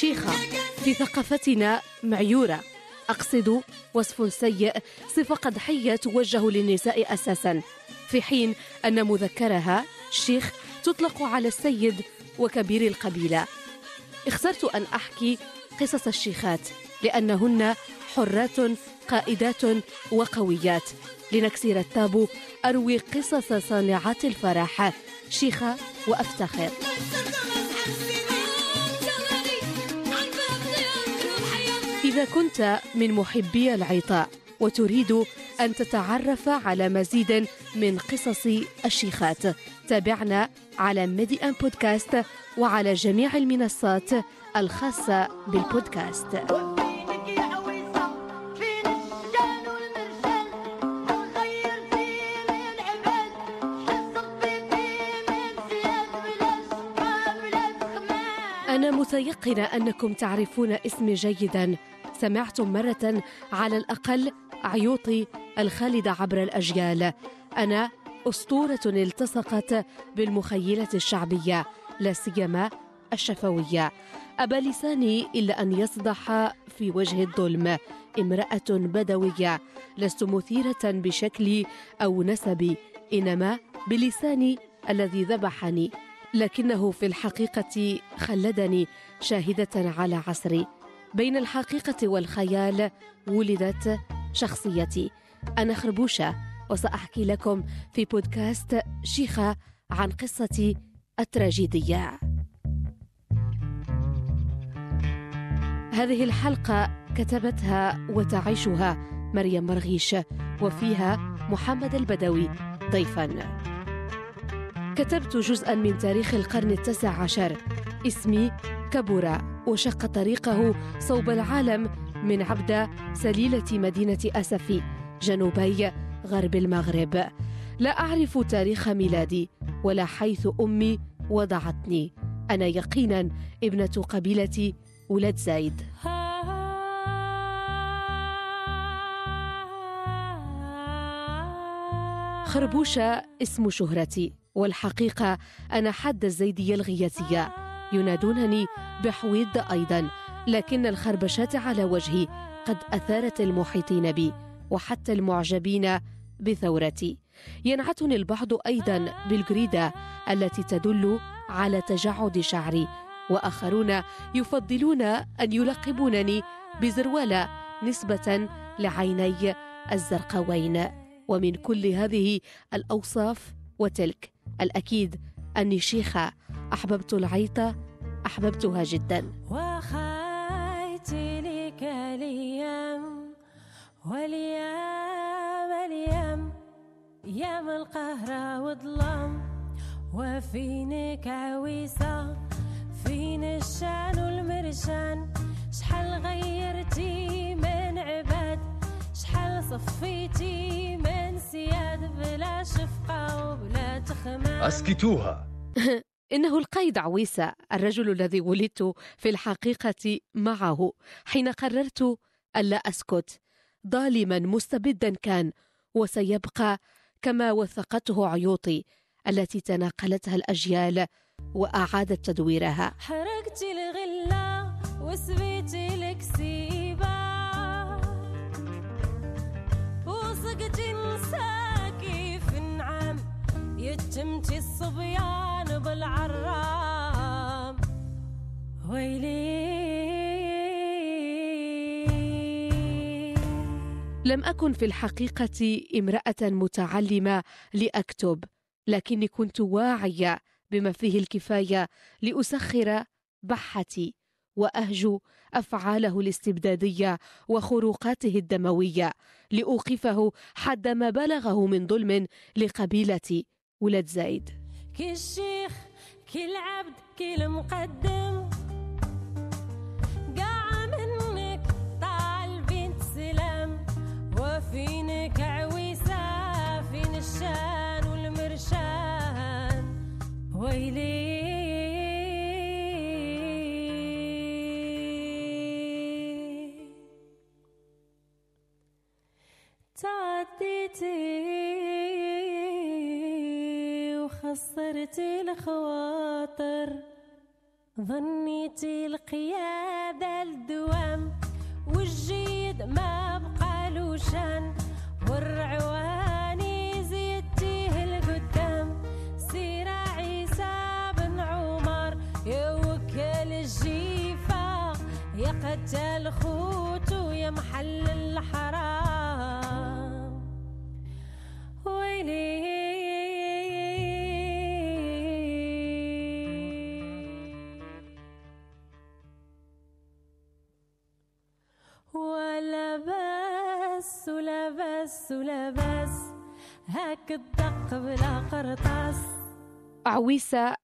شيخة في ثقافتنا معيورة. أقصد وصف سيء صفة قدحية توجه للنساء أساسا في حين أن مذكرها شيخ تطلق على السيد وكبير القبيلة. اخترت أن أحكي قصص الشيخات لأنهن حرات قائدات وقويات. لنكسر التابو أروي قصص صانعات الفرح. شيخة وأفتخر. إذا كنت من محبي العطاء وتريد أن تتعرف على مزيد من قصص الشيخات. تابعنا على ميدي أن بودكاست وعلى جميع المنصات الخاصة بالبودكاست. أنا متيقنة أنكم تعرفون اسمي جيدا. سمعتم مرة على الأقل عيوطي الخالدة عبر الأجيال. أنا أسطورة التصقت بالمخيلة الشعبية لا سيما الشفوية. أبى لساني إلا أن يصدح في وجه الظلم. امرأة بدوية لست مثيرة بشكلي أو نسبي إنما بلساني الذي ذبحني. لكنه في الحقيقة خلدني شاهدة على عصري. بين الحقيقة والخيال ولدت شخصيتي. أنا خربوشة وسأحكي لكم في بودكاست شيخة عن قصتي التراجيدية. هذه الحلقة كتبتها وتعيشها مريم مرغيش وفيها محمد البدوي ضيفاً. كتبت جزءا من تاريخ القرن التاسع عشر اسمي كبرى وشق طريقه صوب العالم من عبدة سليلة مدينة أسفي جنوبي غرب المغرب. لا أعرف تاريخ ميلادي ولا حيث أمي وضعتني. أنا يقينا ابنة قبيلة ولد زايد. خربوشة اسم شهرتي والحقيقة أنا حد الزيدية الغياتية ينادونني بحويد أيضا لكن الخربشات على وجهي قد أثارت المحيطين بي وحتى المعجبين بثورتي. ينعتني البعض أيضا بالجريدة التي تدل على تجعد شعري وآخرون يفضلون أن يلقبونني بزروالة نسبة لعيني الزرقاوين. ومن كل هذه الأوصاف وتلك الأكيد أني شيخة أحببت العيطة أحببتها جدا. وخيت لك اليوم واليوم اليوم يام القهرة وظلام وفينك عويسة فين الشان والمرشان؟ شحال غيرتي من عباد؟ شحال صفيتي من سياد؟ بلا شفقة وبلا تخمان أسكتوها. إنه القيد عويسة الرجل الذي ولدت في الحقيقة معه حين قررت ألا أسكت. ظالما مستبدا كان وسيبقى كما وثقته عيوطي التي تناقلتها الأجيال وأعادت تدويرها. حرقتي الغلة وسبيتي الكسيبة. في النعم يتمتي الصبيان بالعرام. ويلي. لم أكن في الحقيقة امرأة متعلمة لأكتب لكني كنت واعية بما فيه الكفاية لأسخر بحتي وأهجو أفعاله الاستبدادية وخروقاته الدموية لأوقفه حد ما بلغه من ظلم لقبيلة ولد زايد. كي الشيخ كي العبد كي المقدم قاع منك طالبين سلام. وفينك عويسة فين الشان والمرشان؟ ويلي وخسرتي الخواطر ظنيت القيادة الدوام والجيد ما بقى له شان. والرعواني زيدتيه القدام سير عيسى بن عمر. يا وكل الجيفة يا قتل خوتو يا محل الحرام. هاك الدق بلا قرطاس. عويسة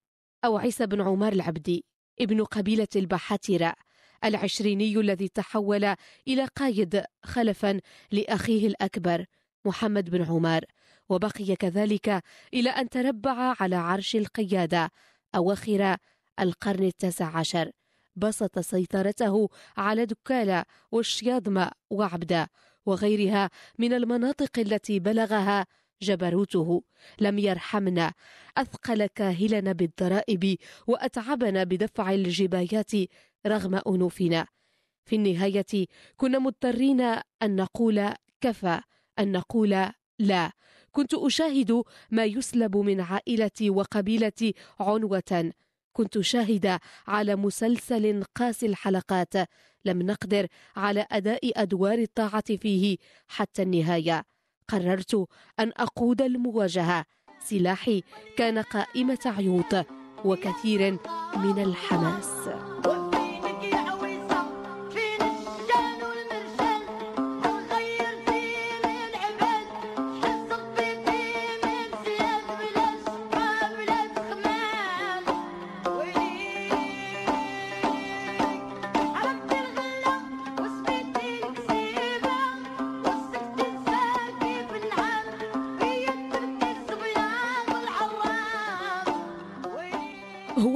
أو عيسى بن عمار العبدي ابن قبيلة البحاترة العشريني الذي تحول إلى قايد خلفا لأخيه الأكبر محمد بن عمر وبقي كذلك إلى أن تربع على عرش القيادة أواخر القرن التاسع عشر. بسط سيطرته على دكالة والشياضمة وعبدة وغيرها من المناطق التي بلغها جبروته لم يرحمنا أثقل كاهلنا بالضرائب وأتعبنا بدفع الجبايات رغم أنوفنا. في النهاية كنا مضطرين أن نقول كفى أن نقول لا كنت أشاهد ما يسلب من عائلتي وقبيلتي عنوة. كنت شاهدة على مسلسل قاسي الحلقات. لم نقدر على أداء أدوار الطاعة فيه حتى النهاية. قررت أن أقود المواجهة. سلاحي كان قائمة عيوط وكثير من الحماس.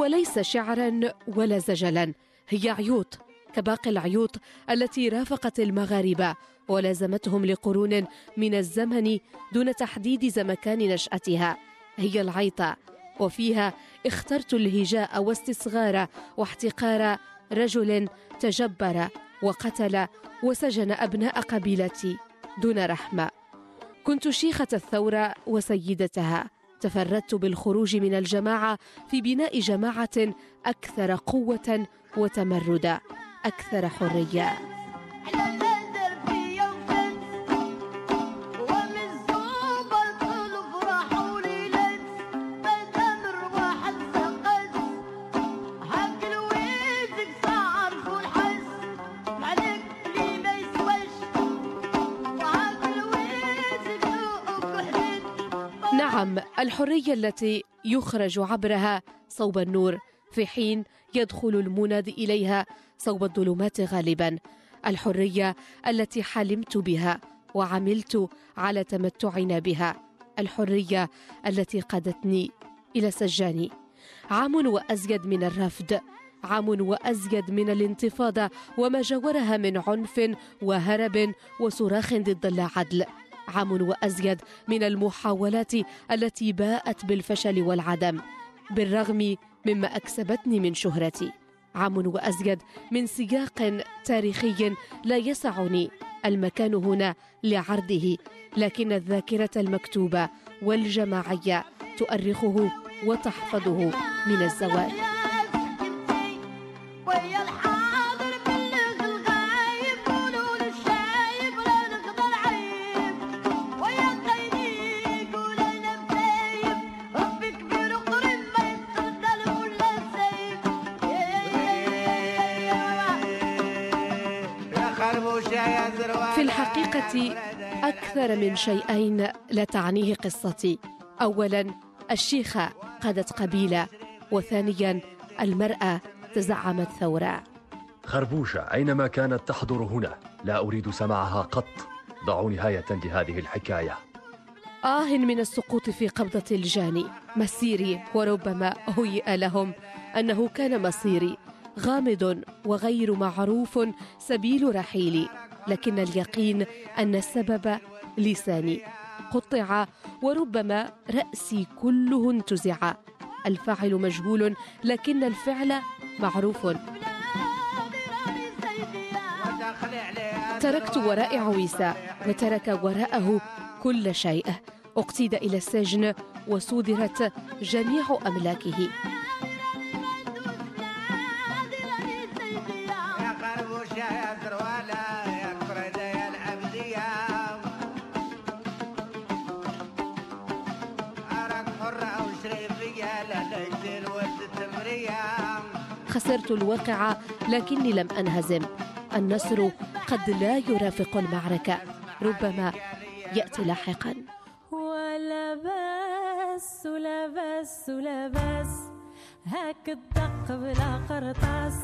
ويليك هو ليس شعرا ولا زجلا. هي عيوط كباقي العيوط التي رافقت المغاربة ولازمتهم لقرون من الزمن دون تحديد زمكان نشأتها. هي العيطة وفيها اخترت الهجاء واستصغار واحتقار رجل تجبر وقتل وسجن أبناء قبيلتي دون رحمة. كنت شيخة الثورة وسيدتها. تفردت بالخروج من الجماعة في بناء جماعة أكثر قوة وتمردا أكثر حرية. نعم الحرية التي يخرج عبرها صوب النور في حين يدخل المناد إليها صوب الظلمات غالبا. الحرية التي حلمت بها وعملت على تمتعنا بها الحرية التي قادتني إلى سجاني عام وأزيد من الرفض عام وأزيد من الانتفاضة وما جاورها من عنف وهرب وصراخ ضد العدل. عام وأزيد من المحاولات التي باءت بالفشل والعدم بالرغم مما أكسبتني من شهرتي. عام وأزيد من سياق تاريخي لا يسعني المكان هنا لعرضه لكن الذاكرة المكتوبة والجماعية تؤرخه وتحفظه من الزوال. في الحقيقة أكثر من شيئين لا تعنيه قصتي. أولا الشيخة قادت قبيلة وثانيا المرأة تزعمت ثورة. خربوشة أينما كانت تحضر هنا. لا أريد سماعها قط. ضعوا نهاية لهذه الحكاية. آه من السقوط في قبضة الجاني. مسيري وربما هيئ لهم أنه كان مصيري. غامض وغير معروف سبيل رحيلي. لكن اليقين أن السبب لساني قطع وربما رأسي كله انتزع. الفاعل مجهول لكن الفعل معروف. تركت وراء عويسة وترك وراءه كل شيء. اقتيد إلى السجن وصودرت جميع أملاكه. خسرت الواقع لكني لم أنهزم. النصر قد لا يرافق المعركة. ربما يأتي لاحقاً. ولا بس ولا بس ولا بس هاك الدق بلا قرطاس